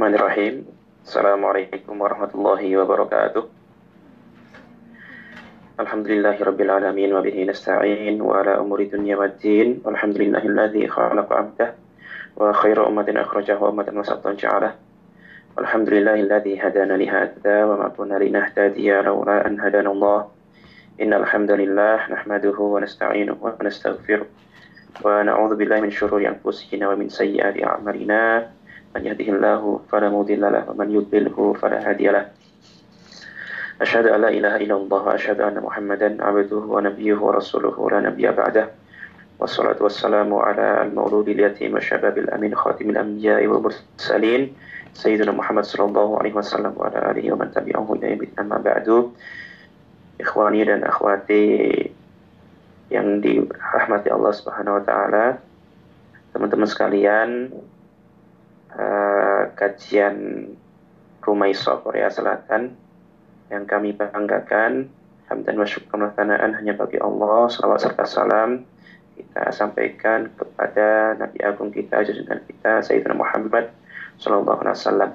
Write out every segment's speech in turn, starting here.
Bismillahirrahmanirrahim. Assalamualaikum warahmatullahi wabarakatuh. Alhamdulillahi rabbil alamin wa bihi nasta'in wa ala umuri dunya waddin. Alhamdulillahilladzi khalaqa 'abdah wa khairu ummatin akhrajahu ummatan wasatan ja'alah. Alhamdulillahilladzi hadana li hadza wa ma kunna linahtadiya laula an hadana Allah. Innal hamdalillah nahmaduhu wa nasta'inuhu wa nastaghfiruh wa na'udzu billahi min shururi anfusina wa min sayyiati a'malina. من يهده الله فلا مضل له ومن يضلله فلا هادي له. أشهد أن لا إله إلا الله وأشهد أن محمدا عبده ونبيه ورسوله لا نبي بعده. والصلاة والسلام على المولود اليتيم الشباب الأمين خاتم الأنبياء والمرسلين سيدنا محمد صلى الله عليه وسلم وعلى آله ومن تبعه إلى يوم أما بعد إخواني dan akhwati yang dirahmati Allah Subhanahu wa taala teman-teman sekalian uh, kajian Rumaiso Korea Selatan yang kami banggakan. Hamdan wa syukran hanya bagi Allah salawat serta salam kita sampaikan kepada Nabi Agung kita junjungan kita Sayyidina Muhammad Sallallahu Alaihi Wasallam.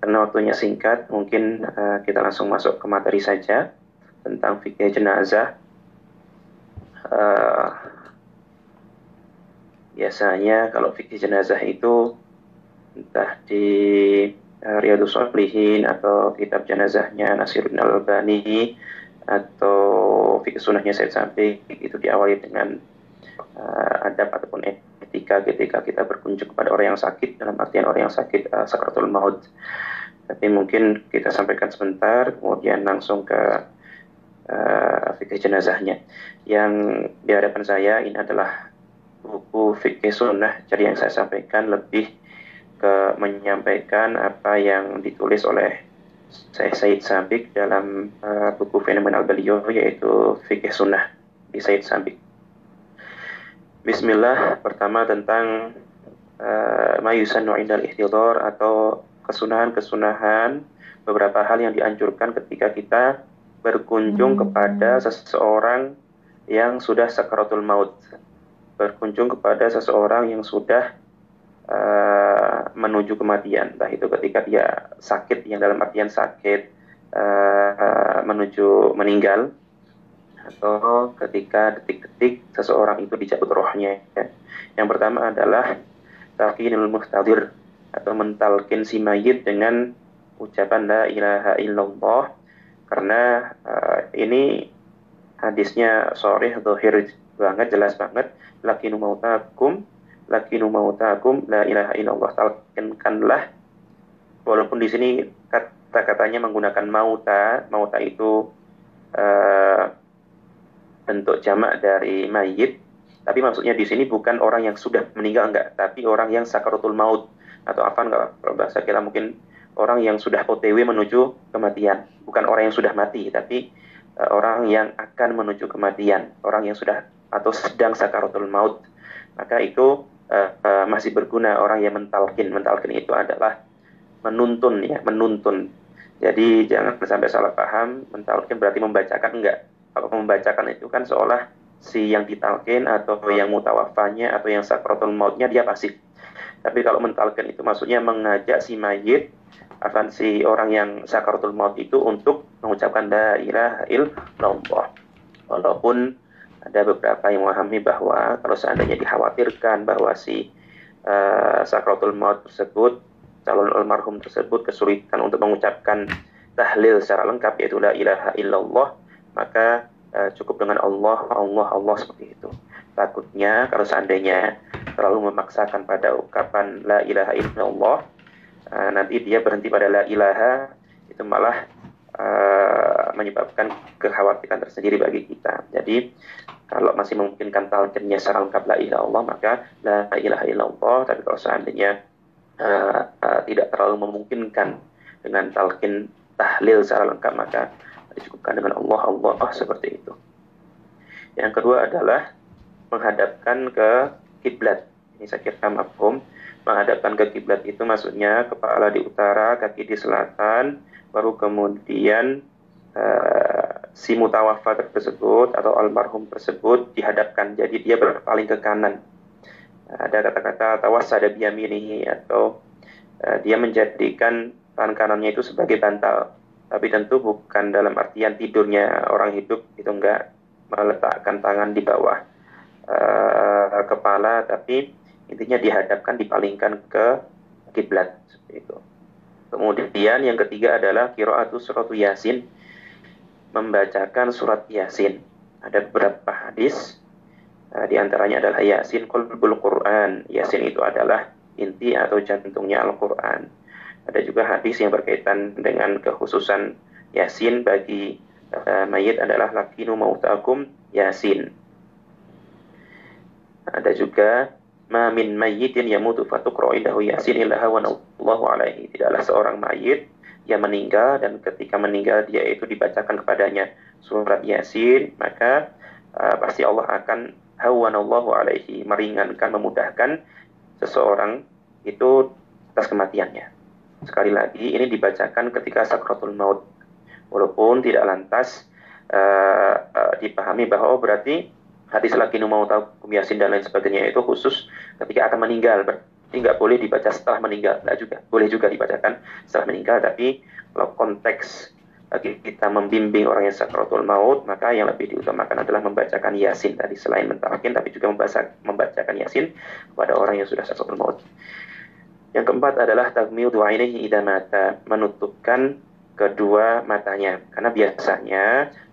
Karena waktunya singkat mungkin uh, kita langsung masuk ke materi saja tentang fikih jenazah. Uh, biasanya kalau fikih jenazah itu entah di uh, Riyadus Shalihin atau kitab jenazahnya Nasiruddin Al-Albani atau fikih sunnahnya Said Sabiq itu diawali dengan uh, adab ataupun etika ketika kita berkunjung kepada orang yang sakit dalam artian orang yang sakit uh, sakratul maut. Tapi mungkin kita sampaikan sebentar kemudian langsung ke uh, fikih jenazahnya. Yang di hadapan saya ini adalah buku fikih sunnah jadi yang saya sampaikan lebih ke menyampaikan apa yang ditulis oleh saya Said Sabik dalam uh, buku fenomenal beliau yaitu fikih sunnah di Said Sabik Bismillah pertama tentang uh, mayusannu indal ihtidar atau kesunahan-kesunahan beberapa hal yang dianjurkan ketika kita berkunjung hmm. kepada seseorang yang sudah sakaratul maut berkunjung kepada seseorang yang sudah uh, menuju kematian, entah itu ketika dia sakit, yang dalam artian sakit uh, menuju meninggal, atau ketika detik-detik seseorang itu dicabut rohnya. Ya. Yang pertama adalah talqinul muhtadir atau mentalkin si mayit dengan ucapan la ilaha illallah karena uh, ini hadisnya sorry dohir banget jelas banget. Lakinu mautakum lakinu mautakum la ilaha illallah. Talkinkanlah walaupun di sini kata-katanya menggunakan mauta mauta itu uh, bentuk jamak dari mayit. Tapi maksudnya di sini bukan orang yang sudah meninggal enggak. Tapi orang yang sakaratul maut. Atau apa enggak bahasa kita mungkin orang yang sudah OTW menuju kematian. Bukan orang yang sudah mati tapi uh, orang yang akan menuju kematian. Orang yang sudah atau sedang sakaratul maut maka itu uh, uh, masih berguna orang yang mentalkin. Mentalkin itu adalah menuntun ya menuntun. Jadi jangan sampai salah paham mentalkin berarti membacakan enggak. Kalau membacakan itu kan seolah si yang ditalkin atau yang mutawafanya atau yang sakaratul mautnya dia pasif. Tapi kalau mentalkin itu maksudnya mengajak si mayit akan si orang yang sakaratul maut itu untuk mengucapkan la ilaha illallah. Walaupun ada beberapa yang memahami bahwa kalau seandainya dikhawatirkan bahwa si uh, sakratul maut tersebut calon almarhum tersebut kesulitan untuk mengucapkan tahlil secara lengkap yaitu la ilaha illallah maka uh, cukup dengan Allah Allah Allah seperti itu. Takutnya kalau seandainya terlalu memaksakan pada ucapan la ilaha illallah uh, nanti dia berhenti pada la ilaha itu malah uh, menyebabkan kekhawatiran tersendiri bagi kita. Jadi kalau masih memungkinkan talqinnya secara lengkap la ilaha Allah maka la ilaha illallah tapi kalau seandainya uh, uh, tidak terlalu memungkinkan dengan talqin tahlil secara lengkap maka dicukupkan dengan Allah Allah oh, seperti itu. Yang kedua adalah menghadapkan ke kiblat. Ini saya kira mafhum. Menghadapkan ke kiblat itu maksudnya kepala di utara kaki di selatan baru kemudian uh, si mutawafa tersebut atau almarhum tersebut dihadapkan jadi dia berpaling ke kanan ada kata-kata ada biyaminihi atau uh, dia menjadikan tangan kanannya itu sebagai bantal. Tapi tentu bukan dalam artian tidurnya orang hidup itu enggak meletakkan tangan di bawah uh, kepala, tapi intinya dihadapkan dipalingkan ke kiblat seperti itu. Kemudian yang ketiga adalah kiroatu suratu yasin membacakan surat yasin. Ada beberapa hadis uh, di antaranya adalah yasin kulbul Quran. Yasin itu adalah inti atau jantungnya Al-Quran. Ada juga hadis yang berkaitan dengan kekhususan yasin bagi uh, mayit adalah lakinu mautakum yasin. Ada juga ma min mayyitin yamutu fatuqra indahu yasin illa Allahu alaihi. Tidaklah seorang mayit yang meninggal dan ketika meninggal dia itu dibacakan kepadanya surat Yasin, maka uh, pasti Allah akan Allahu alaihi meringankan memudahkan seseorang itu atas kematiannya. Sekali lagi ini dibacakan ketika sakratul maut. Walaupun tidak lantas uh, uh, dipahami bahwa oh, berarti hadis lagi mau tahu yasin dan lain sebagainya itu khusus ketika akan meninggal. Berarti nggak boleh dibaca setelah meninggal. Nggak juga. Boleh juga dibacakan setelah meninggal tapi kalau konteks bagi kita membimbing orang yang sakratul maut maka yang lebih diutamakan adalah membacakan yasin tadi selain mentalkin tapi juga membaca, membacakan yasin kepada orang yang sudah sakratul maut. Yang keempat adalah takmil ini idamata menutupkan kedua matanya. Karena biasanya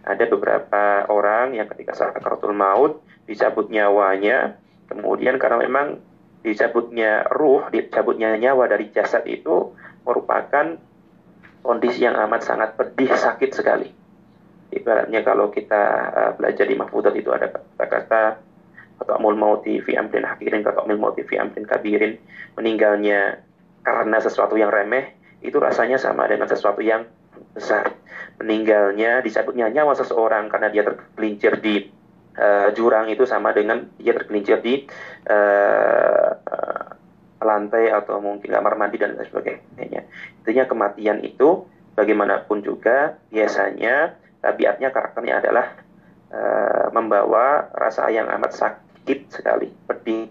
ada beberapa orang yang ketika sakaratul maut dicabut nyawanya, kemudian karena memang dicabutnya ruh, dicabutnya nyawa dari jasad itu merupakan kondisi yang amat sangat pedih, sakit sekali. Ibaratnya kalau kita uh, belajar di mahfudat itu ada kata-kata atau amul mauti fi amrin hakirin, kata amul mauti fi amrin kabirin, meninggalnya karena sesuatu yang remeh, itu rasanya sama dengan sesuatu yang besar. Meninggalnya, dicabutnya nyawa seseorang karena dia tergelincir di uh, jurang itu sama dengan dia tergelincir di uh, lantai atau mungkin kamar mandi dan lain sebagainya. Intinya kematian itu bagaimanapun juga biasanya tabiatnya karakternya adalah uh, membawa rasa yang amat sakit sekali, pedih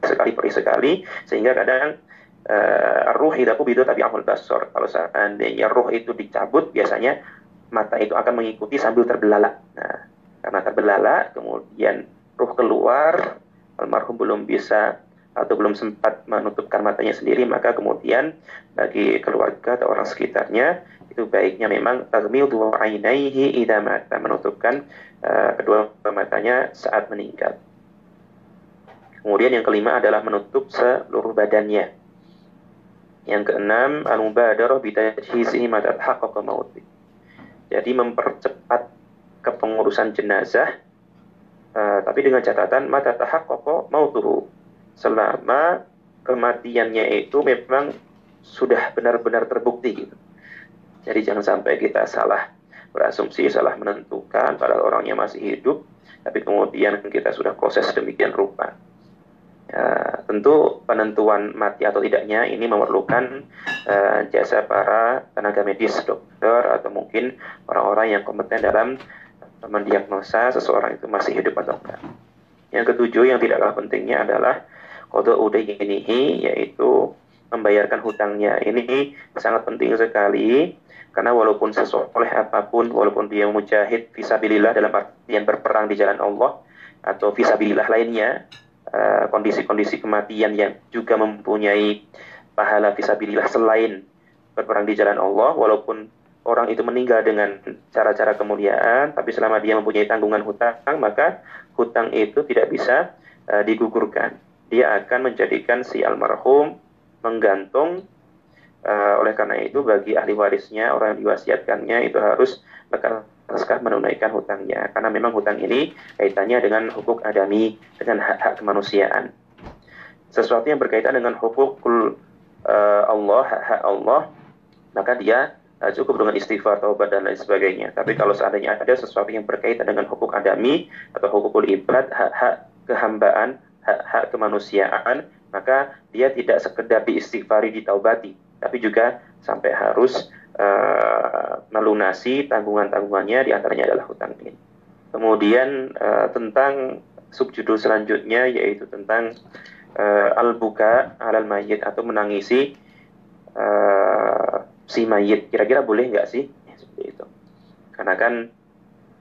sekali, perih sekali, sehingga kadang uh, ruh bidu tapi amul basor. Kalau seandainya ruh itu dicabut, biasanya mata itu akan mengikuti sambil terbelalak. Nah, karena terbelalak, kemudian ruh keluar, almarhum belum bisa atau belum sempat menutupkan matanya sendiri, maka kemudian bagi keluarga atau orang sekitarnya itu baiknya memang tagmil dua ainaihi idza mata menutupkan uh, kedua matanya saat meninggal. Kemudian yang kelima adalah menutup seluruh badannya. Yang keenam, al-mubadarah bitajhizihi mata haqqaqa mauti. Jadi mempercepat kepengurusan jenazah uh, tapi dengan catatan mata tahaqqaqa mautuhu. Selama kematiannya itu memang sudah benar-benar terbukti gitu. Jadi jangan sampai kita salah berasumsi, salah menentukan pada orangnya masih hidup, tapi kemudian kita sudah proses demikian rupa. Ya, tentu penentuan mati atau tidaknya ini memerlukan uh, jasa para tenaga medis, dokter atau mungkin orang-orang yang kompeten dalam mendiagnosa seseorang itu masih hidup atau enggak. Yang ketujuh yang tidak kalah pentingnya adalah kode ini yaitu membayarkan hutangnya. Ini sangat penting sekali karena walaupun sesoleh apa pun, walaupun dia mujahid visabilillah dalam artian berperang di jalan Allah atau visabilillah lainnya, Eh, kondisi-kondisi uh, kematian yang juga mempunyai pahala visabilillah selain berperang di jalan Allah walaupun orang itu meninggal dengan cara-cara kemuliaan tapi selama dia mempunyai tanggungan hutang maka hutang itu tidak bisa uh, digugurkan. Dia akan menjadikan si almarhum menggantung uh, oleh karena itu bagi ahli warisnya orang yang diwasiatkannya itu harus lekas naskah menunaikan hutangnya. Karena memang hutang ini kaitannya dengan hukuk adami dengan hak-hak kemanusiaan. Sesuatu yang berkaitan dengan hukuk uh, Allah hak-hak Allah maka dia uh, cukup dengan istighfar taubat dan lain sebagainya. Tapi kalau seandainya ada sesuatu yang berkaitan dengan hukuk adami atau hukukul ibad hak-hak kehambaan hak-hak kemanusiaan maka dia tidak sekedar diistighfari ditaubati. Tapi juga sampai harus uh, melunasi tanggungan-tanggungannya di antaranya adalah hutang ini. Kemudian uh, tentang subjudul selanjutnya yaitu tentang uh, al-buka alal mayit atau menangisi uh, si mayit. Kira-kira boleh nggak sih? Ya, seperti itu. Karena kan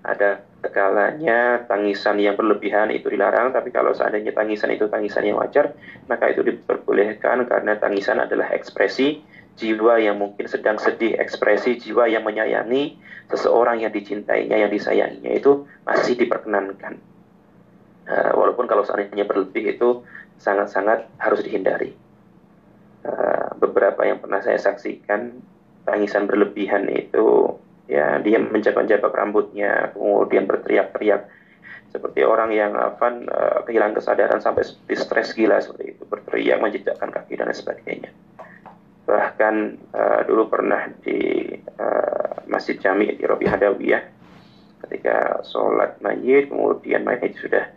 ada kalanya tangisan yang berlebihan itu dilarang, tapi kalau seandainya tangisan itu tangisan yang wajar, maka itu diperbolehkan karena tangisan adalah ekspresi jiwa yang mungkin sedang sedih, ekspresi jiwa yang menyayangi seseorang yang dicintainya, yang disayanginya itu masih diperkenankan. Uh, walaupun kalau seandainya berlebih itu sangat-sangat harus dihindari. Uh, beberapa yang pernah saya saksikan tangisan berlebihan itu ya dia menjabak-jabak rambutnya kemudian berteriak-teriak seperti orang yang apa uh, kehilangan kesadaran sampai stres gila seperti itu berteriak menjejakkan kaki dan sebagainya bahkan uh, dulu pernah di uh, masjid jami di Robi Hadawiyah ketika sholat mayit kemudian mayit sudah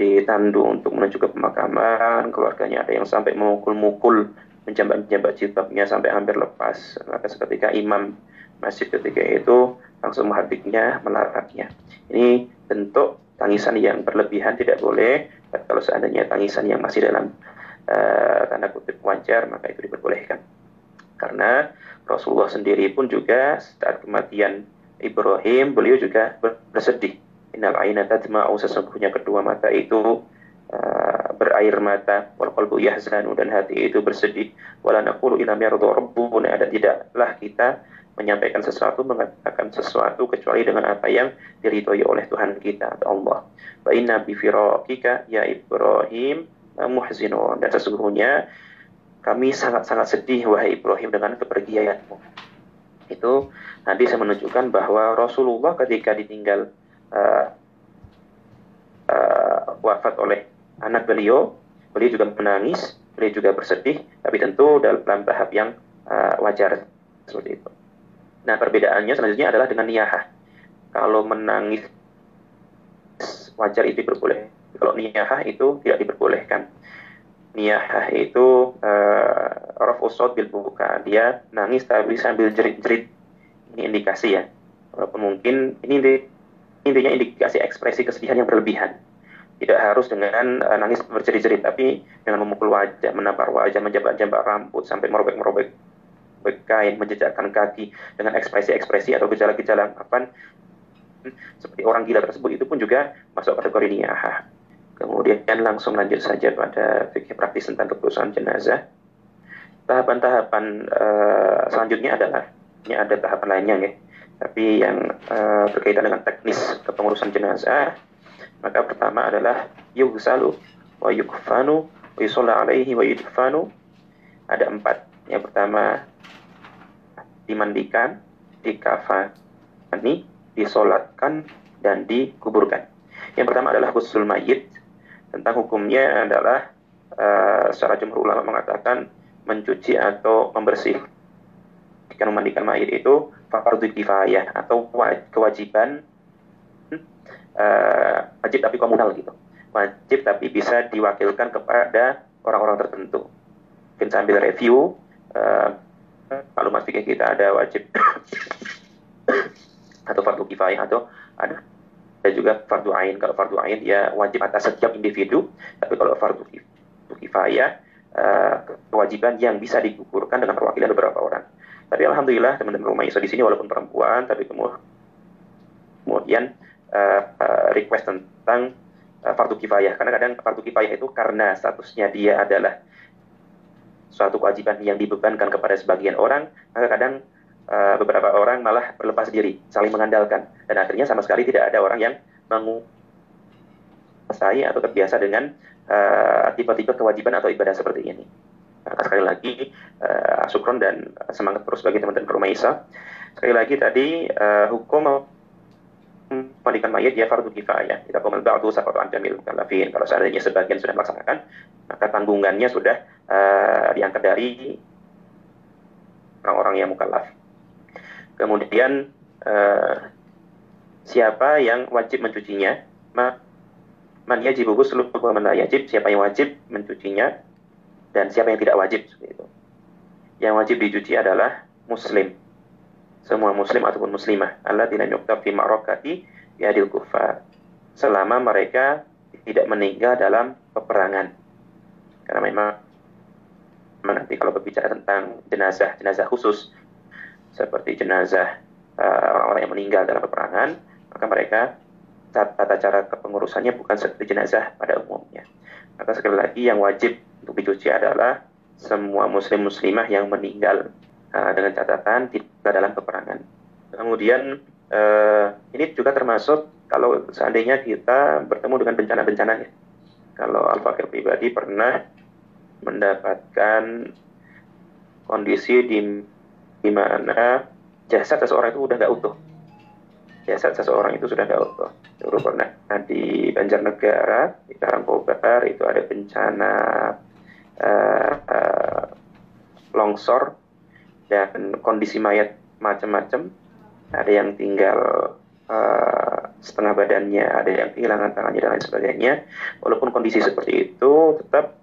ditandu untuk menuju ke pemakaman keluarganya ada yang sampai memukul-mukul menjambak-jambak jilbabnya sampai hampir lepas maka seketika imam masjid ketika itu langsung menghadiknya, melarangnya. Ini bentuk tangisan yang berlebihan tidak boleh. Kalau seandainya tangisan yang masih dalam uh, tanda kutip wajar, maka itu diperbolehkan. Karena Rasulullah sendiri pun juga saat kematian Ibrahim, beliau juga bersedih. Innal aina tadma'u sesungguhnya kedua mata itu uh, berair mata wal qalbu yahzanu dan hati itu bersedih wala naqulu ila yardu rabbuna dan tidaklah kita menyampaikan sesuatu, mengatakan sesuatu kecuali dengan apa yang diridhoi oleh Tuhan kita Allah. Wa inna bi firaqika ya Ibrahim muhzinun. Dan sesungguhnya kami sangat-sangat sedih wahai Ibrahim dengan kepergianmu. Itu nanti saya menunjukkan bahwa Rasulullah ketika ditinggal uh, uh, wafat oleh anak beliau, beliau juga menangis, beliau juga bersedih, tapi tentu dalam tahap yang uh, wajar seperti itu. Nah, perbedaannya selanjutnya adalah dengan niyahah. Kalau menangis wajar itu diperboleh. Kalau niyahah itu tidak diperbolehkan. Niyahah itu uh, rof usod bil buka. Dia nangis tapi sambil jerit-jerit. Ini indikasi ya. Walaupun mungkin ini intinya indikasi ekspresi kesedihan yang berlebihan. Tidak harus dengan uh, nangis berjerit-jerit, tapi dengan memukul wajah, menampar wajah, menjabat-jabat rambut, sampai merobek-merobek berkain, menjejakkan kaki dengan ekspresi-ekspresi atau gejala-gejala apa seperti orang gila tersebut itu pun juga masuk kategori niyahah. Kemudian langsung lanjut saja pada fikih praktis tentang keputusan jenazah. Tahapan-tahapan uh, selanjutnya adalah ini ada tahapan lainnya ya, tapi yang uh, berkaitan dengan teknis kepengurusan jenazah. Maka pertama adalah yughsalu wa yukfanu wa yusolla alaihi wa yudfanu. Ada empat. Yang pertama dimandikan, dikafani, disolatkan, dan dikuburkan. Yang pertama adalah gusul mayit. Tentang hukumnya adalah uh, secara jumhur ulama mengatakan mencuci atau membersihkan memandikan mayit itu fardu kifayah atau kewajiban uh, wajib tapi komunal gitu. Wajib tapi bisa diwakilkan kepada orang-orang tertentu. Mungkin sambil review uh, maklumat fikih kita ada wajib atau fardu kifayah atau ada ada juga fardu ain. Kalau fardu ain ya wajib atas setiap individu, tapi kalau fardu kifayah uh, kewajiban yang bisa digugurkan dengan perwakilan beberapa orang. Tapi alhamdulillah teman-teman rumah iso di sini walaupun perempuan tapi kemudian uh, uh, request tentang fardu kifayah karena kadang fardu kifayah itu karena statusnya dia adalah suatu kewajiban yang dibebankan kepada sebagian orang, maka kadang uh, beberapa orang malah berlepas diri, saling mengandalkan. Dan akhirnya sama sekali tidak ada orang yang menguasai atau terbiasa dengan uh, tipe-tipe kewajiban atau ibadah seperti ini. Maka sekali lagi, uh, syukron dan semangat terus bagi teman-teman rumah Isa. Sekali lagi tadi, uh, hukum mandikan mayat ya fardu kifayah. Kita komal ba'du safatu an jamil mukallafin. Kalau seandainya sebagian sudah melaksanakan, maka tanggungannya sudah uh, diangkat dari orang-orang yang mukallaf. Kemudian uh, siapa yang wajib mencucinya? Ma man yajibu ghuslu wa man yajib, siapa yang wajib mencucinya dan siapa yang tidak wajib itu. Yang wajib dicuci adalah muslim semua muslim ataupun muslimah Allah tidak yuktab fi ma'rakati yadil kufar selama mereka tidak meninggal dalam peperangan karena memang nanti kalau berbicara tentang jenazah jenazah khusus seperti jenazah uh, orang-orang yang meninggal dalam peperangan maka mereka tata cara kepengurusannya bukan seperti jenazah pada umumnya. Maka sekali lagi yang wajib untuk dicuci adalah semua muslim muslimah yang meninggal uh, dengan catatan tidak dalam peperangan. Kemudian uh, ini juga termasuk kalau seandainya kita bertemu dengan bencana-bencana ya. Kalau Al-Fakir pribadi pernah mendapatkan kondisi di, di mana jasad seseorang itu udah nggak utuh. Jasad seseorang itu sudah nggak utuh. Dulu pernah di Banjarnegara, di Karangkobar itu ada bencana uh, uh, longsor dan kondisi mayat macam-macam. Ada yang tinggal uh, setengah badannya, ada yang kehilangan tangannya dan lain sebagainya. Walaupun kondisi seperti itu, tetap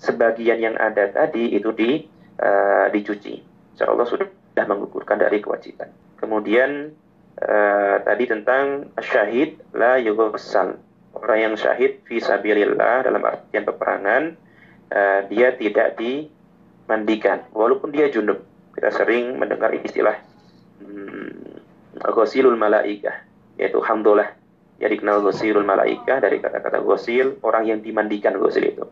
sebagian yang ada tadi itu di uh, dicuci. Insya Allah sudah menggugurkan dari kewajiban. Kemudian uh, tadi tentang syahid la yughsal. Orang yang syahid fi sabilillah dalam artian peperangan uh, dia tidak dimandikan walaupun dia junub. Kita sering mendengar istilah hmm, ghasilul malaikah yaitu hamdolah. Jadi dikenal ghasilul malaikah dari kata-kata ghasil orang yang dimandikan ghasil itu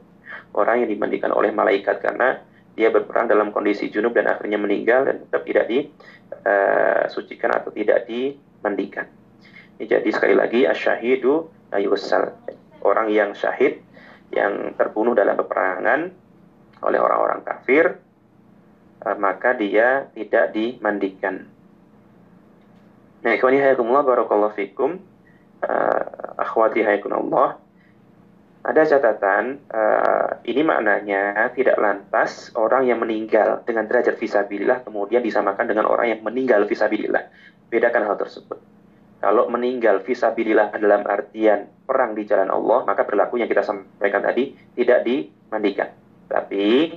orang yang dimandikan oleh malaikat karena dia berperang dalam kondisi junub dan akhirnya meninggal dan tetap tidak disucikan uh, atau tidak dimandikan. Jadi sekali lagi asyahidu ayusal orang yang syahid yang terbunuh dalam peperangan oleh orang-orang kafir uh, maka dia tidak dimandikan. Nah, ikhwani hayakumullah barakallahu fikum. Uh, akhwati hayakumullah ada catatan, ini maknanya tidak lantas orang yang meninggal dengan derajat visabilillah kemudian disamakan dengan orang yang meninggal visabilillah. Bedakan hal tersebut. Kalau meninggal visabilillah dalam artian perang di jalan Allah, maka berlaku yang kita sampaikan tadi tidak dimandikan. Tapi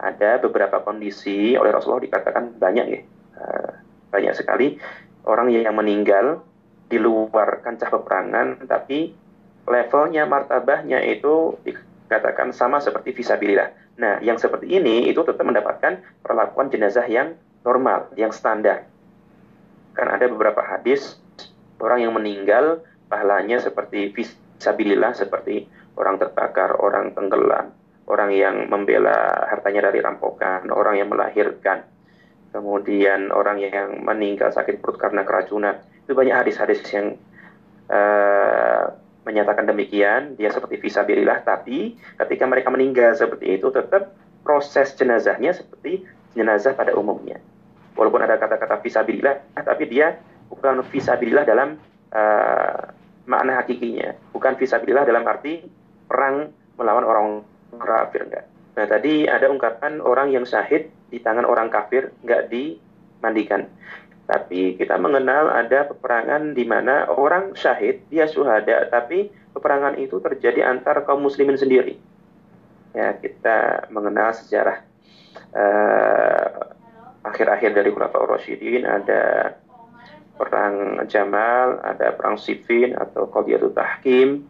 ada beberapa kondisi oleh Rasulullah dikatakan banyak ya, uh, banyak sekali orang yang meninggal di luar kancah peperangan, tapi levelnya, martabahnya itu dikatakan sama seperti visabilillah. Nah, yang seperti ini itu tetap mendapatkan perlakuan jenazah yang normal, yang standar. Kan ada beberapa hadis orang yang meninggal pahalanya seperti visabilillah, seperti orang terbakar, orang tenggelam, orang yang membela hartanya dari rampokan, orang yang melahirkan, kemudian orang yang meninggal sakit perut karena keracunan. Itu banyak hadis-hadis yang uh, menyatakan demikian, dia seperti visabilillah, tapi ketika mereka meninggal seperti itu, tetap proses jenazahnya seperti jenazah pada umumnya. Walaupun ada kata-kata visabilillah, tapi dia bukan visabilillah dalam uh, makna hakikinya. Bukan visabilillah dalam arti perang melawan orang kafir, enggak. Nah, tadi ada ungkapan orang yang syahid di tangan orang kafir, enggak dimandikan. Tapi kita mengenal ada peperangan di mana orang syahid, dia syuhada, tapi peperangan itu terjadi antar kaum muslimin sendiri. Ya, kita mengenal sejarah uh, akhir-akhir dari Khulafaur Rasyidin ada perang Jamal, ada perang Siffin atau Qadiyatul Tahkim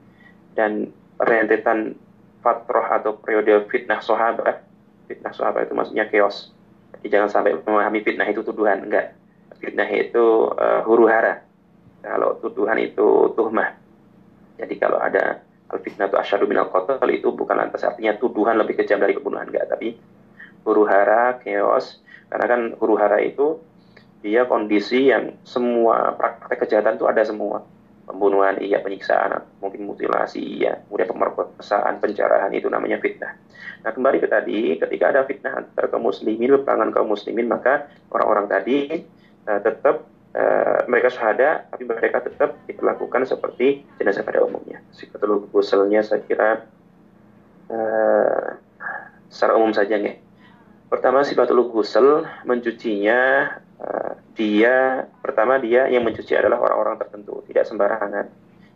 dan rentetan fatroh atau periode fitnah sahabat. Fitnah sahabat itu maksudnya chaos. Jadi jangan sampai memahami fitnah itu tuduhan, enggak fitnah itu uh, huru hara. Kalau tuduhan itu tuhmah. Jadi kalau ada al fitnah itu asyadu minal qatl itu bukan lantas artinya tuduhan lebih kejam dari pembunuhan enggak, tapi huru hara, chaos. Karena kan huru hara itu dia kondisi yang semua praktek kejahatan itu ada semua. Pembunuhan iya, penyiksaan, mungkin mutilasi iya, kemudian pemerkosaan, penjarahan itu namanya fitnah. Nah kembali ke tadi, ketika ada fitnah antara kaum muslimin, peperangan kaum muslimin, maka orang-orang tadi uh, tetap uh, mereka syahada, tapi mereka tetap diperlakukan seperti jenazah pada umumnya. Sikatul guselnya saya kira uh, secara umum saja nih. Pertama sifatul gusel mencucinya uh, dia pertama dia yang mencuci adalah orang-orang tertentu, tidak sembarangan.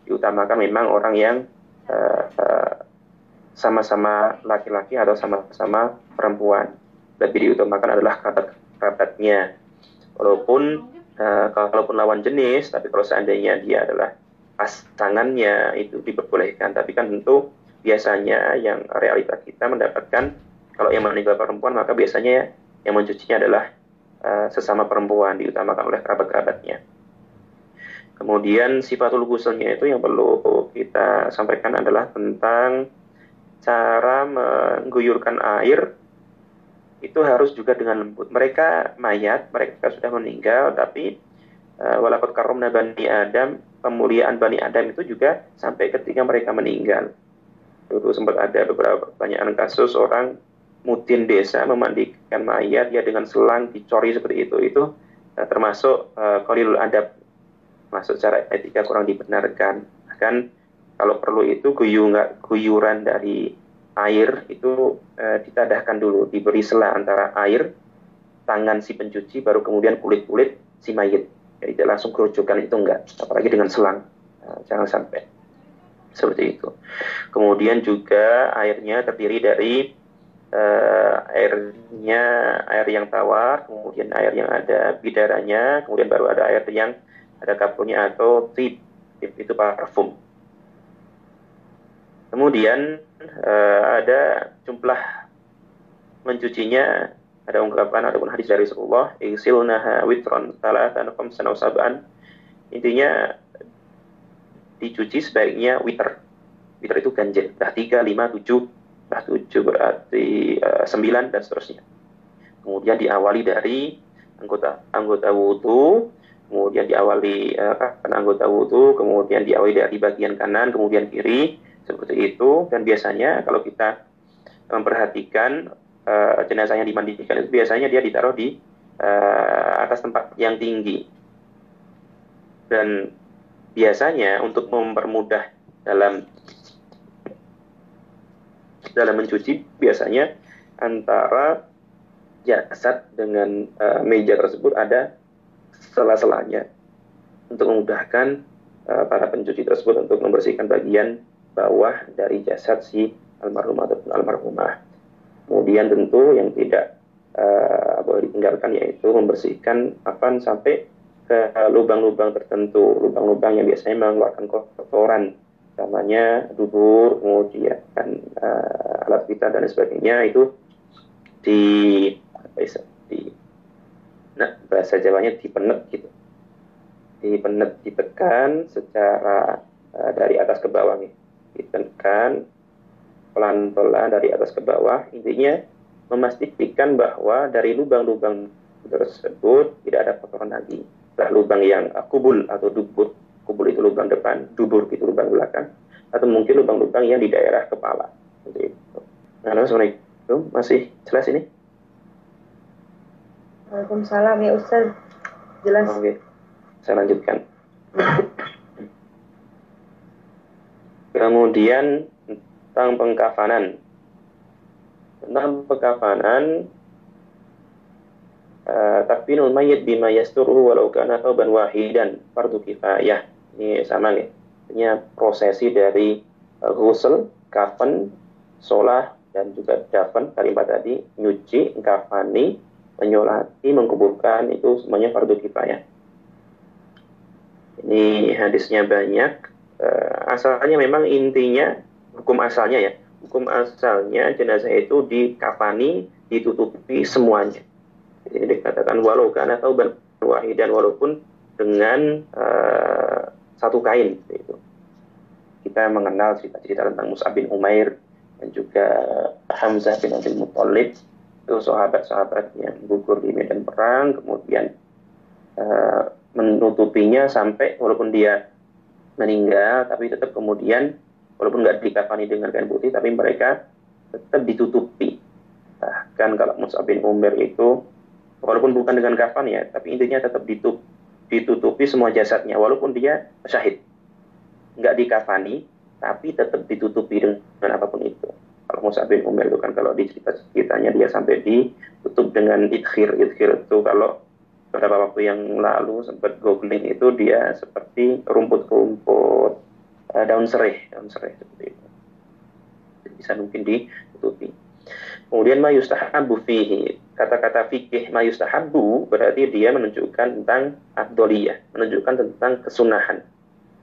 Diutamakan memang orang yang uh, uh, sama-sama laki-laki atau sama-sama perempuan. Lebih diutamakan adalah kerabat-kerabatnya walaupun uh, kalaupun lawan jenis tapi kalau seandainya dia adalah pasangannya itu diperbolehkan tapi kan tentu biasanya yang realita kita mendapatkan kalau yang meninggal perempuan maka biasanya yang mencucinya adalah uh, sesama perempuan diutamakan oleh kerabat-kerabatnya. Kemudian sifatul gusulnya itu yang perlu kita sampaikan adalah tentang cara mengguyurkan air itu harus juga dengan lembut. Mereka mayat, mereka sudah meninggal, tapi uh, walaupun karomna bani Adam, pemuliaan bani Adam itu juga sampai ketika mereka meninggal. Dulu sempat ada beberapa pertanyaan kasus orang mutin desa memandikan mayat ya dengan selang dicori seperti itu. Itu uh, termasuk uh, kolilul adab, masuk cara etika kurang dibenarkan. Bahkan kalau perlu itu guyuran dari air itu uh, ditadahkan dulu, diberi sela antara air, tangan si pencuci, baru kemudian kulit-kulit si mayit. Jadi tidak langsung kerucukan itu enggak, apalagi dengan selang. Nah, jangan sampai seperti itu. Kemudian juga airnya terdiri dari uh, airnya air yang tawar, kemudian air yang ada bidaranya, kemudian baru ada air yang ada kapurnya atau tip, tip itu parfum. Kemudian uh, ada jumlah mencucinya ada ungkapan ataupun hadis dari Rasulullah igsilnaha witron talatan khamsan saban. Intinya dicuci sebaiknya witer. Witer itu ganjil. Dah tiga lima tujuh dah tujuh berarti uh, sembilan dan seterusnya. Kemudian diawali dari anggota anggota wudhu kemudian diawali uh, anggota wudhu kemudian diawali dari bagian kanan kemudian kiri seperti itu. Dan biasanya kalau kita memperhatikan uh, jenazah yang dimandikan itu biasanya dia ditaruh di uh, atas tempat yang tinggi. Dan biasanya untuk mempermudah dalam dalam mencuci biasanya antara jasad dengan uh, meja tersebut ada sela-selanya untuk memudahkan uh, para pencuci tersebut untuk membersihkan bagian bawah dari jasad si almarhum ataupun almarhumah. Kemudian tentu yang tidak uh, boleh ditinggalkan yaitu membersihkan apa sampai ke lubang-lubang tertentu, lubang-lubang yang biasanya mengeluarkan kotoran, namanya dubur, kemudian uh, alat vital dan sebagainya itu di apa ya, di nah bahasa Jawanya dipenet gitu, dipenet ditekan secara uh, dari atas ke bawah nih ditekan pelan-pelan dari atas ke bawah. Intinya memastikan bahwa dari lubang-lubang tersebut tidak ada kotoran lagi. Nah, lubang yang uh, kubul atau dubur. Kubul itu lubang depan dubur itu lubang belakang. Atau mungkin lubang-lubang yang di daerah kepala. Seperti itu. Nah assalamualaikum. Masih jelas ini? Waalaikumsalam ya Ustaz. Jelas. Oke. Saya lanjutkan Kemudian tentang pengkafanan. Tentang pengkafanan uh, takfinul mayit bima yasturuhu walau kana thawban wahidan fardu kifayah. Ini sama nih. Ini prosesi dari uh, ghusl, kafan, solah dan juga dafan kalimat tadi nyuci, kafani, menyolati, mengkuburkan itu semuanya fardu kifayah. Ini hadisnya banyak uh, asalnya memang intinya hukum asalnya ya hukum asalnya jenazah itu dikafani ditutupi semuanya. Jadi dikatakan walau kan atau dan walaupun dengan uh, satu kain itu kita mengenal cerita-cerita tentang Mus'ab bin Umair dan juga Hamzah bin Abdul Muttalib. Itu sahabat-sahabat yang gugur di medan perang kemudian uh, menutupinya sampai walaupun dia meninggal tapi tetap kemudian walaupun nggak dikafani dengan kain putih tapi mereka tetap ditutupi. Bahkan kalau Mus'ab bin Umar itu walaupun bukan dengan kafan ya tapi intinya tetap ditutup, ditutupi semua jasadnya walaupun dia syahid. Nggak dikafani tapi tetap ditutupi dengan apa pun itu. Kalau Mus'ab bin Umar itu kan kalau di cerita ceritanya dia sampai ditutup dengan idkhir idkhir itu kalau beberapa waktu yang lalu sempat googling itu dia seperti rumput-rumput uh, daun serai, daun serai seperti itu. Bisa mungkin ditutupi. Kemudian mayustahabu fihi. Kata-kata fikih mayustahabu berarti dia menunjukkan tentang abdoliyah, menunjukkan tentang kesunahan.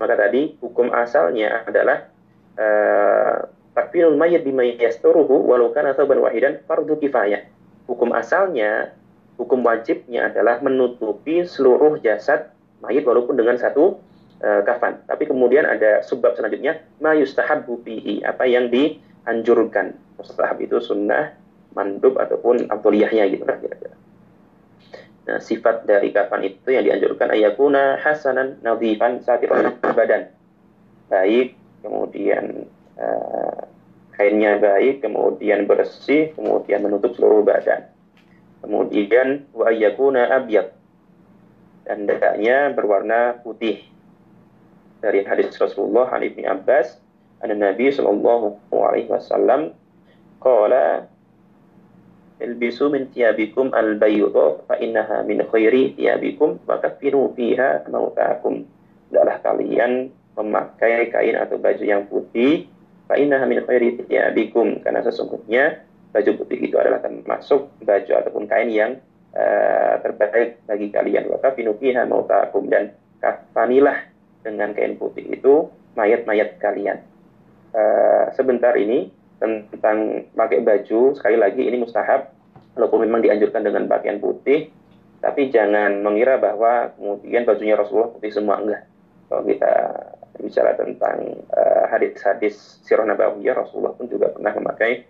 Maka tadi hukum asalnya adalah uh, takfinul mayit bima yasturuhu walau kana thawban wahidan fardu kifayah. Hukum asalnya, hukum wajibnya adalah menutupi seluruh jasad mayit walaupun dengan satu uh, kafan. Tapi kemudian ada sebab selanjutnya ma yustahabbu fihi, apa yang dianjurkan. Mustahab itu sunnah, mandub ataupun abduliyahnya gitu lah kira-kira. Nah, sifat dari kafan itu yang dianjurkan ayakuna hasanan nadhifan satiran badan. Baik, kemudian uh, kainnya baik, kemudian bersih, kemudian menutup seluruh badan. Kemudian wa ayakuna abyad. Dan dadanya berwarna putih. Dari hadis Rasulullah an Ibni Abbas, an Nabi sallallahu alaihi wasallam qala ilbisu min tiyabikum al bayudo fa innaha min khairi tiyabikum wa kafinu fiha mautakum. Adalah kalian memakai kain atau baju yang putih fa innaha min khairi tiyabikum karena sesungguhnya baju putih itu adalah termasuk baju ataupun kain yang uh, terbaik bagi kalian wa kafinu fiha mautakum dan kafanilah dengan kain putih itu mayat-mayat kalian. Uh, sebentar ini tentang pakai baju sekali lagi ini mustahab walaupun memang dianjurkan dengan pakaian putih tapi jangan mengira bahwa kemudian bajunya Rasulullah putih semua enggak kalau kita bicara tentang uh, hadis-hadis sirah nabawiyah Rasulullah pun juga pernah memakai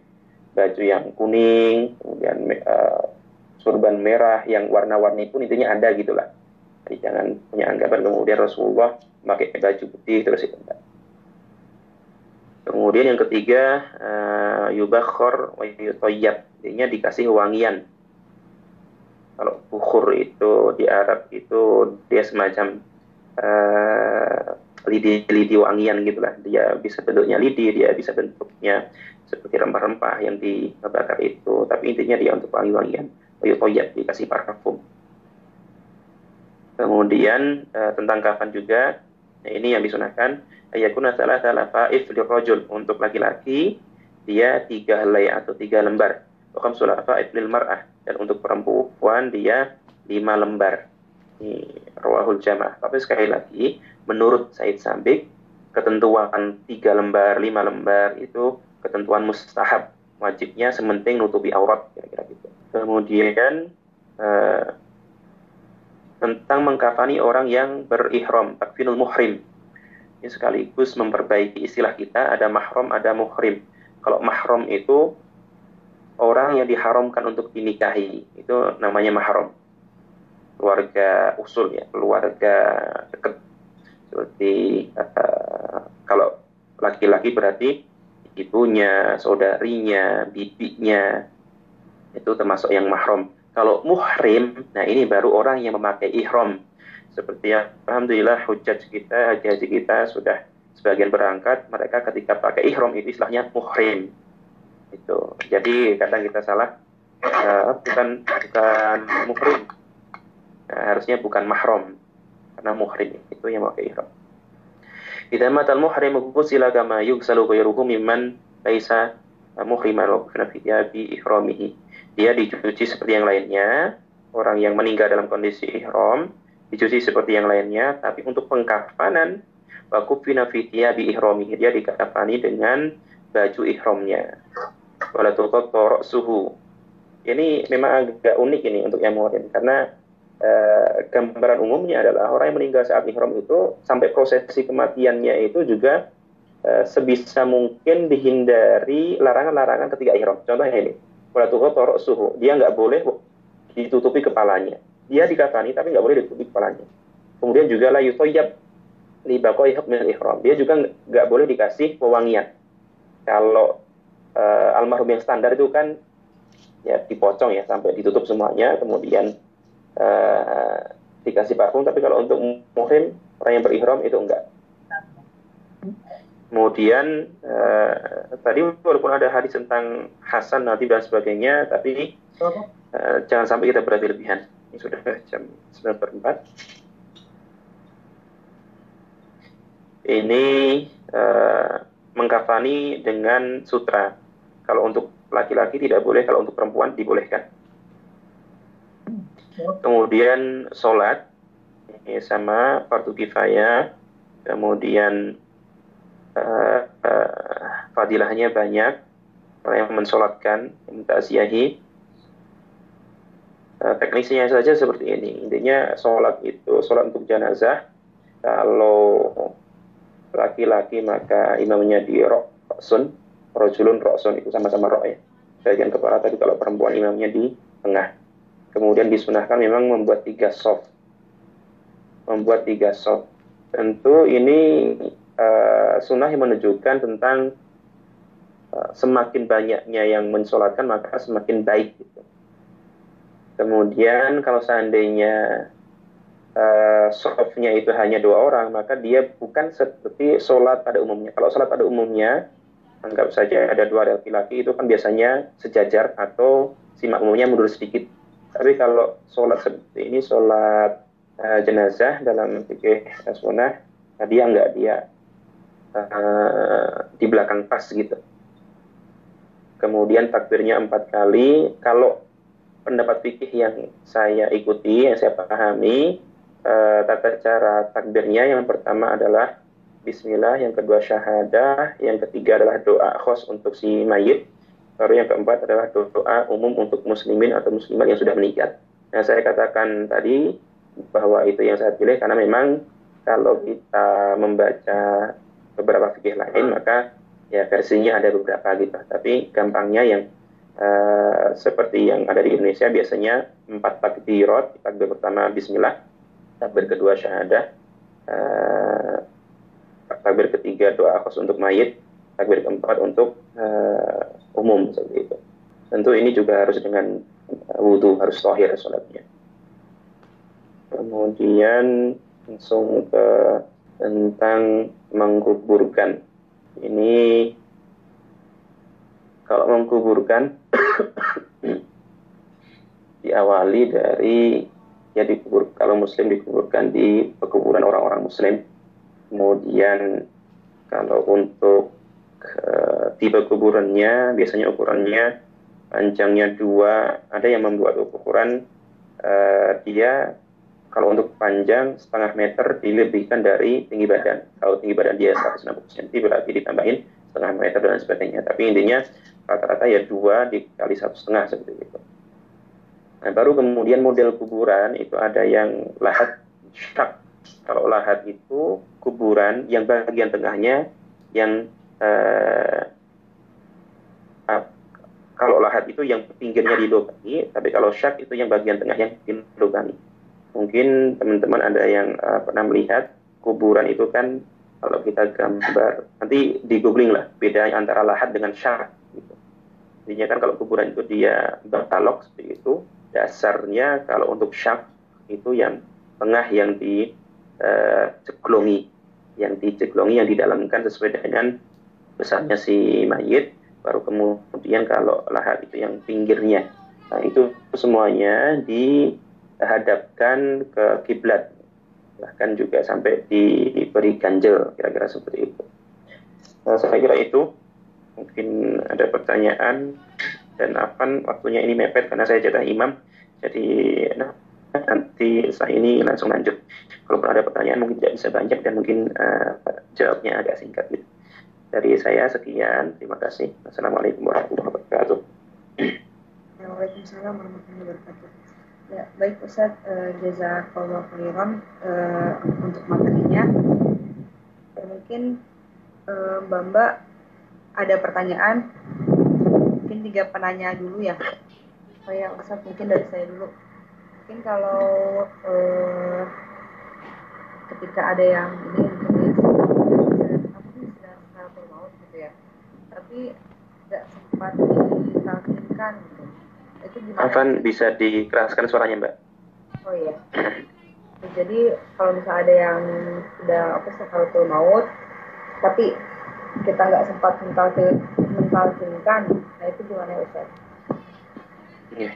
baju yang kuning kemudian uh, surban merah yang warna-warni pun intinya ada gitulah jadi jangan punya anggapan kemudian Rasulullah memakai baju putih terus itu Kemudian yang ketiga uh, yubakhor wa yutayyab, artinya dikasih wangian. Kalau bukhur itu di Arab itu dia semacam uh, lidi-lidi wangian gitulah. Dia bisa bentuknya lidi, dia bisa bentuknya seperti rempah-rempah yang dibakar itu. Tapi intinya dia untuk wangi-wangian. Yutayyab dikasih parfum. Kemudian uh, tentang kafan juga, nah ini yang disunahkan ayakuna salah salah faif rojul untuk laki-laki dia tiga helai atau tiga lembar. Wakam sulah faif lil mar'ah dan untuk perempuan dia lima lembar. Ini rawahul jamaah. Tapi sekali lagi menurut Said Sambik ketentuan tiga lembar, lima lembar itu ketentuan mustahab. Wajibnya sementing nutupi aurat kira-kira gitu. Kemudian eh, tentang mengkafani orang yang berihram, takfinul muhrim ini sekaligus memperbaiki istilah kita ada mahram ada muhrim kalau mahram itu orang yang diharamkan untuk dinikahi itu namanya mahram keluarga usul ya keluarga dekat seperti uh, kalau laki-laki berarti ibunya saudarinya bibinya itu termasuk yang mahram. Kalau muhrim nah ini baru orang yang memakai ihram. Seperti yang alhamdulillah hujaj kita haji-haji kita sudah sebagian berangkat mereka ketika pakai ihram itu istilahnya muhrim. Itu. Jadi kadang kita salah uh, bukan bukan muhrim. Uh, harusnya bukan mahram karena muhrim itu yang pakai ihram Idza matal muhrim ghusila kama yughsalu ghayruhu mimman laisa muhriman wa kana fi ihramihi. Dia dicuci seperti yang lainnya, orang yang meninggal dalam kondisi ihram dicuci seperti yang lainnya, tapi untuk pengkafanan wakufina fitia bi ihromi dia dikafani dengan baju ihramnya. Wala torok suhu. Ini memang agak unik ini untuk yang muhrim karena uh, gambaran umumnya adalah orang yang meninggal saat ihram itu sampai prosesi kematiannya itu juga uh, sebisa mungkin dihindari larangan-larangan ketika ihram. Contohnya ini, wala torok suhu. Dia nggak boleh ditutupi kepalanya dia dikafani tapi nggak boleh ditutupi kepalanya. Kemudian juga la yutoyab li bakoi min ihram. Dia juga nggak boleh dikasih pewangian. Kalau uh, almarhum yang standar itu kan ya dipocong ya sampai ditutup semuanya, kemudian uh, dikasih parfum. Tapi kalau untuk muhrim orang yang berihram itu enggak. Kemudian uh, tadi walaupun ada hadis tentang Hasan nanti dan sebagainya, tapi uh, jangan sampai kita berlebihan. Ini sudah jam 9 per 4. Ini uh, mengkafani dengan sutra. Kalau untuk laki-laki tidak boleh, kalau untuk perempuan dibolehkan. Kemudian sholat, ini sama fardu kifayah, kemudian uh, uh, fadilahnya banyak. Yang mensolatkan mentasiahi uh, teknisnya saja seperti ini. Intinya sholat itu sholat untuk jenazah. Kalau laki-laki maka imamnya di roksun rojulun roksun itu sama-sama rok ya. Bagian kepala tapi kalau perempuan imamnya di tengah kemudian disunahkan memang membuat tiga soft membuat tiga soft tentu ini uh, sunnah yang menunjukkan tentang uh, semakin banyaknya yang mensolatkan maka semakin baik gitu. kemudian kalau seandainya uh, softnya itu hanya dua orang maka dia bukan seperti sholat pada umumnya kalau sholat pada umumnya anggap saja ada dua laki-laki itu kan biasanya sejajar atau si makmumnya mundur sedikit. Tapi kalau sholat seperti ini, sholat uh, jenazah dalam fikih sunnah, nah dia enggak dia uh, di belakang pas gitu. Kemudian takbirnya empat kali. Kalau pendapat fikih yang saya ikuti, yang saya pahami, uh, tata cara takbirnya yang pertama adalah Bismillah, yang kedua syahadah, yang ketiga adalah doa khos untuk si mayit, baru yang keempat adalah doa umum untuk muslimin atau muslimat yang sudah meninggal. Nah, saya katakan tadi bahwa itu yang saya pilih karena memang kalau kita membaca beberapa fikih lain maka ya versinya ada beberapa gitu. Tapi gampangnya yang uh, seperti yang ada di Indonesia biasanya empat takbirat, takbir pertama Bismillah, takbir kedua syahadah, uh, takbir ketiga doa khas untuk mayit, takbir keempat untuk uh, umum seperti itu. Tentu ini juga harus dengan uh, wudhu, harus tohir sholatnya. Kemudian langsung ke tentang mengkuburkan. Ini kalau mengkuburkan diawali dari ya dikubur kalau muslim dikuburkan di pekuburan orang-orang muslim Kemudian kalau untuk uh, tipe kuburannya biasanya ukurannya panjangnya dua, ada yang membuat ukuran uh, dia kalau untuk panjang setengah meter dilebihkan dari tinggi badan. Kalau tinggi badan dia 160 cm berarti ditambahin setengah meter dan sebagainya. Tapi intinya rata-rata ya dua dikali satu setengah seperti itu. Nah, baru kemudian model kuburan itu ada yang lahat syak kalau lahat itu kuburan yang bagian tengahnya yang uh, uh, kalau lahat itu yang pinggirnya dilubangi, tapi kalau syak itu yang bagian tengah yang dilubangi. Mungkin teman-teman ada yang uh, pernah melihat kuburan itu kan kalau kita gambar nanti di googling lah bedanya antara lahat dengan syak. Gitu. Intinya kan kalau kuburan itu dia bertalok seperti itu, dasarnya kalau untuk syak itu yang tengah yang di uh, ceklongi yang diceklongi yang didalamkan sesuai dengan besarnya si mayit baru kemudian kalau lahat itu yang pinggirnya. Nah itu semuanya dihadapkan ke kiblat. Bahkan juga sampai diberi ganjel kira-kira seperti itu. Nah, saya kira itu. Mungkin ada pertanyaan. Dan apa waktunya ini mepet karena saya jatah imam. Jadi nah, nanti saya ini langsung lanjut. Kalau ada pertanyaan mungkin tidak bisa banyak dan mungkin uh, jawabnya agak singkat gitu. Dari saya sekian, terima kasih. Assalamualaikum warahmatullahi wabarakatuh. Waalaikumsalam warahmatullahi wabarakatuh. Ya, baik Ustaz, uh, jazakallah khairan uh, untuk materinya. Ya, mungkin uh, Mbak Mbak ada pertanyaan, mungkin tiga penanya dulu ya. Saya Ustaz mungkin dari saya dulu. Mungkin kalau uh, ketika ada yang ini mungkin apa sih sudah maut gitu ya tapi tidak sempat ditalkinkan gitu itu gimana? Afan bisa dikeraskan suaranya mbak oh iya jadi kalau misalnya ada yang sudah apa sih maut tapi kita nggak sempat mentalkin mentalkinkan nah itu gimana ya Ustaz? Yeah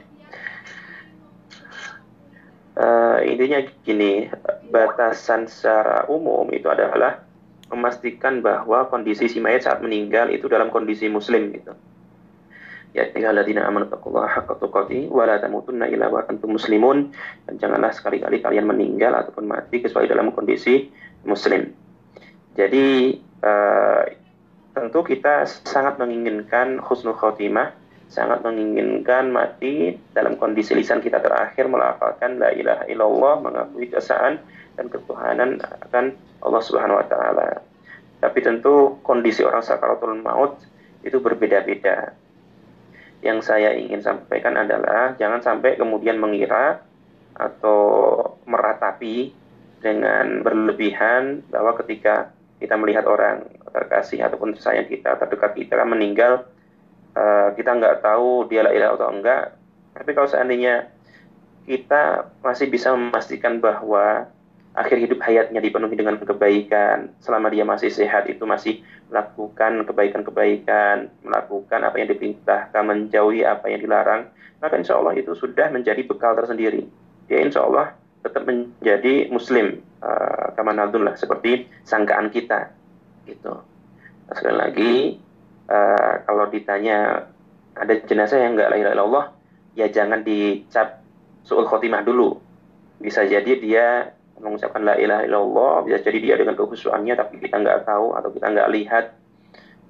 uh, intinya gini, batasan secara umum itu adalah memastikan bahwa kondisi si mayat saat meninggal itu dalam kondisi muslim gitu. Ya ayyuhalladzina amanu taqullaha haqqa tuqatih wa la tamutunna illa wa antum muslimun dan janganlah sekali-kali kalian meninggal ataupun mati kecuali dalam kondisi muslim. Jadi uh, tentu kita sangat menginginkan husnul khotimah, sangat menginginkan mati dalam kondisi lisan kita terakhir melafalkan la ilaha illallah, mengakui keesaan dan ketuhanan akan Allah Subhanahu wa taala. Tapi tentu kondisi orang sakaratul maut itu berbeda-beda. Yang saya ingin sampaikan adalah jangan sampai kemudian mengira atau meratapi dengan berlebihan bahwa ketika kita melihat orang terkasih ataupun tersayang kita terdekat kita kan meninggal uh, kita nggak tahu dia lah ilah atau enggak tapi kalau seandainya kita masih bisa memastikan bahwa akhir hidup hayatnya dipenuhi dengan kebaikan. Selama dia masih sehat itu masih melakukan kebaikan-kebaikan melakukan apa yang diperintahkan menjauhi apa yang dilarang maka insya Allah itu sudah menjadi bekal tersendiri. Dia insya Allah tetap menjadi muslim. Uh, lah seperti sangkaan kita gitu. Nah, sekali lagi uh, kalau ditanya ada jenazah yang nggak lahir Allah ya jangan dicap suul khotimah dulu. Bisa jadi dia mengucapkan la ilaha illallah bisa jadi dia dengan kekhusyuannya tapi kita nggak tahu atau kita nggak lihat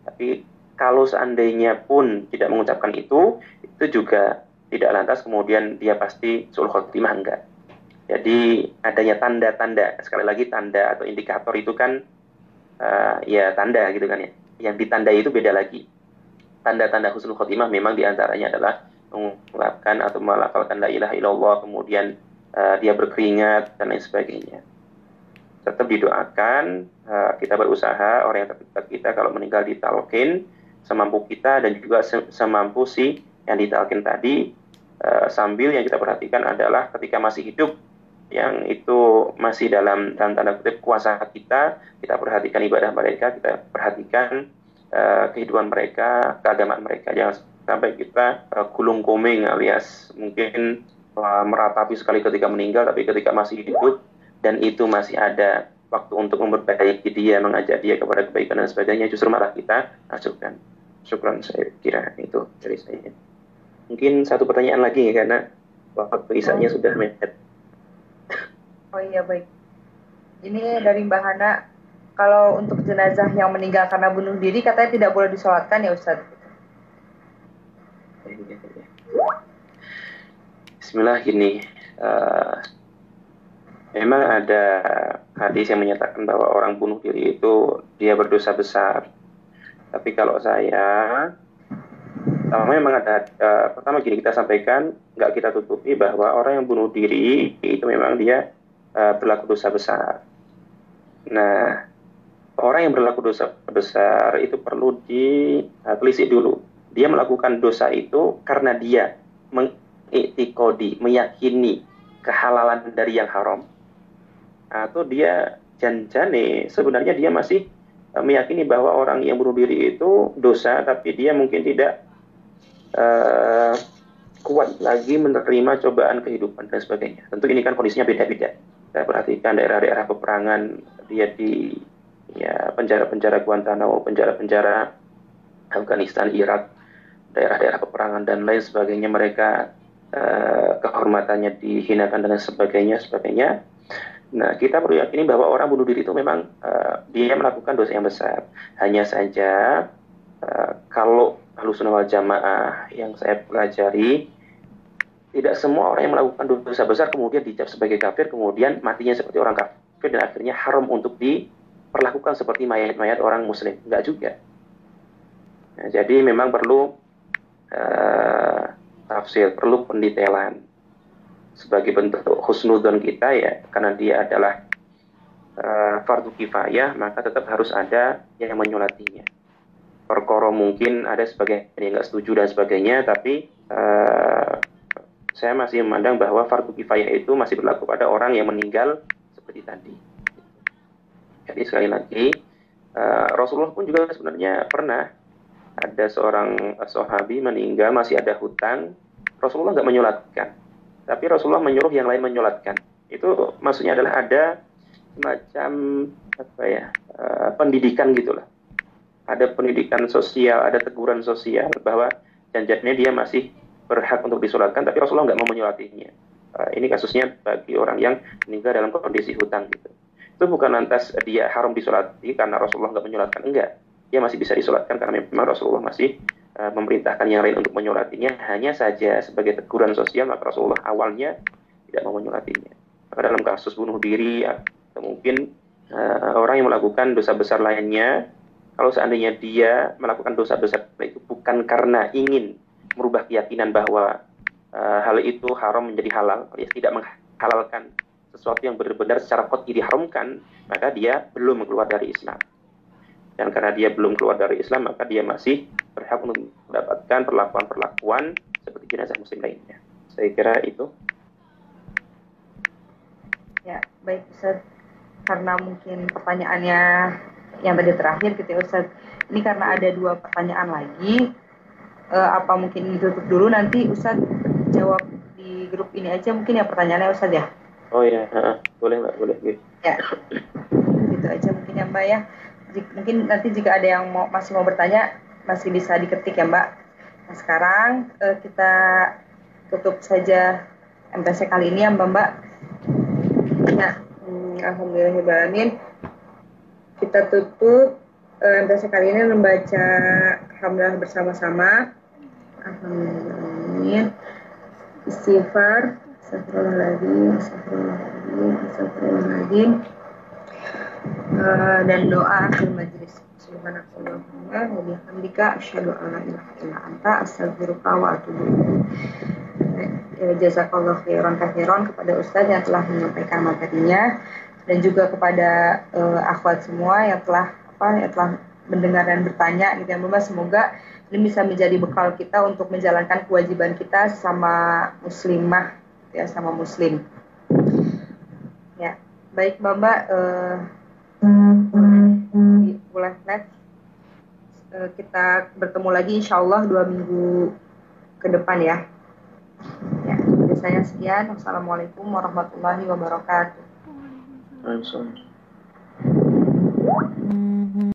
tapi kalau seandainya pun tidak mengucapkan itu itu juga tidak lantas kemudian dia pasti suul khotimah enggak jadi adanya tanda-tanda, sekali lagi tanda atau indikator itu kan uh, ya tanda gitu kan ya. Yang ditandai itu beda lagi. Tanda-tanda husnul khotimah memang di antaranya adalah mengungkapkan atau melafalkan la ilaha illallah, kemudian uh, dia berkeringat dan lain sebagainya. Tetap didoakan, uh, kita berusaha orang yang terdekat kita kalau meninggal di talqin semampu kita dan juga semampu si yang ditalkin tadi uh, sambil yang kita perhatikan adalah ketika masih hidup yang itu masih dalam dalam tanda kutip kuasa kita kita perhatikan ibadah mereka kita perhatikan uh, kehidupan mereka keagamaan mereka jangan sampai kita uh, gulung koming alias mungkin meratapi sekali ketika meninggal tapi ketika masih hidup dan itu masih ada waktu untuk memperbaiki dia mengajak dia kepada kebaikan dan sebagainya justru malah kita acuhkan syukran saya kira itu dari saya mungkin satu pertanyaan lagi karena waktu isanya oh. sudah mepet Oh iya baik. Ini dari Mbak Hana, kalau untuk jenazah yang meninggal karena bunuh diri katanya tidak boleh disolatkan ya Ustaz? Bismillah gini, uh, memang ada hadis yang menyatakan bahwa orang bunuh diri itu dia berdosa besar. Tapi kalau saya, pertama memang ada, uh, pertama gini kita sampaikan, nggak kita tutupi bahwa orang yang bunuh diri itu memang dia uh, berlaku dosa besar. Nah, orang yang berlaku dosa besar itu perlu ditelisik dulu. Dia melakukan dosa itu karena dia mengiktikodi, meyakini kehalalan dari yang haram. Atau dia janjane sebenarnya dia masih eh, meyakini bahwa orang yang bunuh diri itu dosa, tapi dia mungkin tidak uh, kuat lagi menerima cobaan kehidupan dan sebagainya. Tentu ini kan kondisinya beda-beda saya perhatikan daerah-daerah peperangan dia di ya penjara-penjara Guantanamo, penjara-penjara Afghanistan, Irak, daerah-daerah peperangan dan lain sebagainya mereka uh, kehormatannya dihinakan dan sebagainya sebagainya. Nah, kita perlu yakini bahwa orang bunuh diri itu memang uh, dia melakukan dosa yang besar. Hanya saja uh, kalau halusunah wal jamaah yang saya pelajari tidak semua orang yang melakukan dosa besar kemudian dicap sebagai kafir, kemudian matinya seperti orang kafir dan akhirnya haram untuk diperlakukan seperti mayat-mayat orang muslim. Enggak juga. Nah, jadi memang perlu uh, tafsir, perlu pendetailan sebagai bentuk husnudon kita ya, karena dia adalah uh, fardu kifayah, maka tetap harus ada yang menyulatinya. Perkoro mungkin ada sebagai yang nggak setuju dan sebagainya, tapi uh, saya masih memandang bahwa fardu kifayah itu masih berlaku pada orang yang meninggal seperti tadi. Jadi sekali lagi, uh, Rasulullah pun juga sebenarnya pernah ada seorang sahabi meninggal masih ada hutang, Rasulullah nggak menyolatkan, tapi Rasulullah menyuruh yang lain menyolatkan. Itu maksudnya adalah ada semacam apa ya uh, pendidikan gitulah. Ada pendidikan sosial, ada teguran sosial bahwa janjinya dia masih berhak untuk disolatkan, tapi Rasulullah nggak mau menyolatinya. Uh, ini kasusnya bagi orang yang meninggal dalam kondisi hutang gitu. Itu bukan lantas dia haram disolati karena Rasulullah nggak menyolatkan, enggak. Dia masih bisa disolatkan karena memang Rasulullah masih uh, memerintahkan yang lain untuk menyolatinya hanya saja sebagai teguran sosial maka Rasulullah awalnya tidak mau menyolatinya maka dalam kasus bunuh diri atau mungkin uh, orang yang melakukan dosa besar lainnya kalau seandainya dia melakukan dosa besar itu bukan karena ingin merubah keyakinan bahwa uh, hal itu haram menjadi halal, ya tidak menghalalkan sesuatu yang benar-benar secara kot'i diharamkan, maka dia belum keluar dari Islam. Dan karena dia belum keluar dari Islam, maka dia masih berhak untuk mendapatkan perlakuan-perlakuan seperti jenazah muslim lainnya. Saya kira itu. Ya, baik Ustaz. Karena mungkin pertanyaannya yang tadi terakhir gitu ya Ustaz. Ini karena ada dua pertanyaan lagi. Uh, apa mungkin ditutup dulu nanti Ustaz jawab di grup ini aja mungkin ya pertanyaannya Ustaz ya? Oh iya, boleh Mbak, boleh. Ya, gitu aja mungkin ya Mbak ya. Mungkin nanti jika ada yang mau masih mau bertanya masih bisa diketik ya Mbak. Nah sekarang uh, kita tutup saja MTC kali ini ya Mbak Mbak. Ya, hmm, Alhamdulillahirrahmanirrahim kita tutup uh, MTC kali ini membaca hamdalah bersama-sama. Alhamdulillah. Istighfar. Astagfirullahaladzim, astagfirullahaladzim, astagfirullahaladzim. Uh, dan doa akhir majlis. Subhanakallahumma wa bihamdika asyhadu an la ilaha illa anta astaghfiruka wa atubu ilaik. Jazakallah khairan kathiran kepada Ustaz yang telah menyampaikan materinya dan juga kepada uh, akhwat semua yang telah apa yang telah mendengar dan bertanya gitu ya Mbak semoga ini bisa menjadi bekal kita untuk menjalankan kewajiban kita sama muslimah ya sama muslim ya baik Mbak Mbak uh, boleh next uh, kita bertemu lagi insya Allah dua minggu ke depan ya. Ya saya sekian. Wassalamualaikum warahmatullahi wabarakatuh. I'm sorry.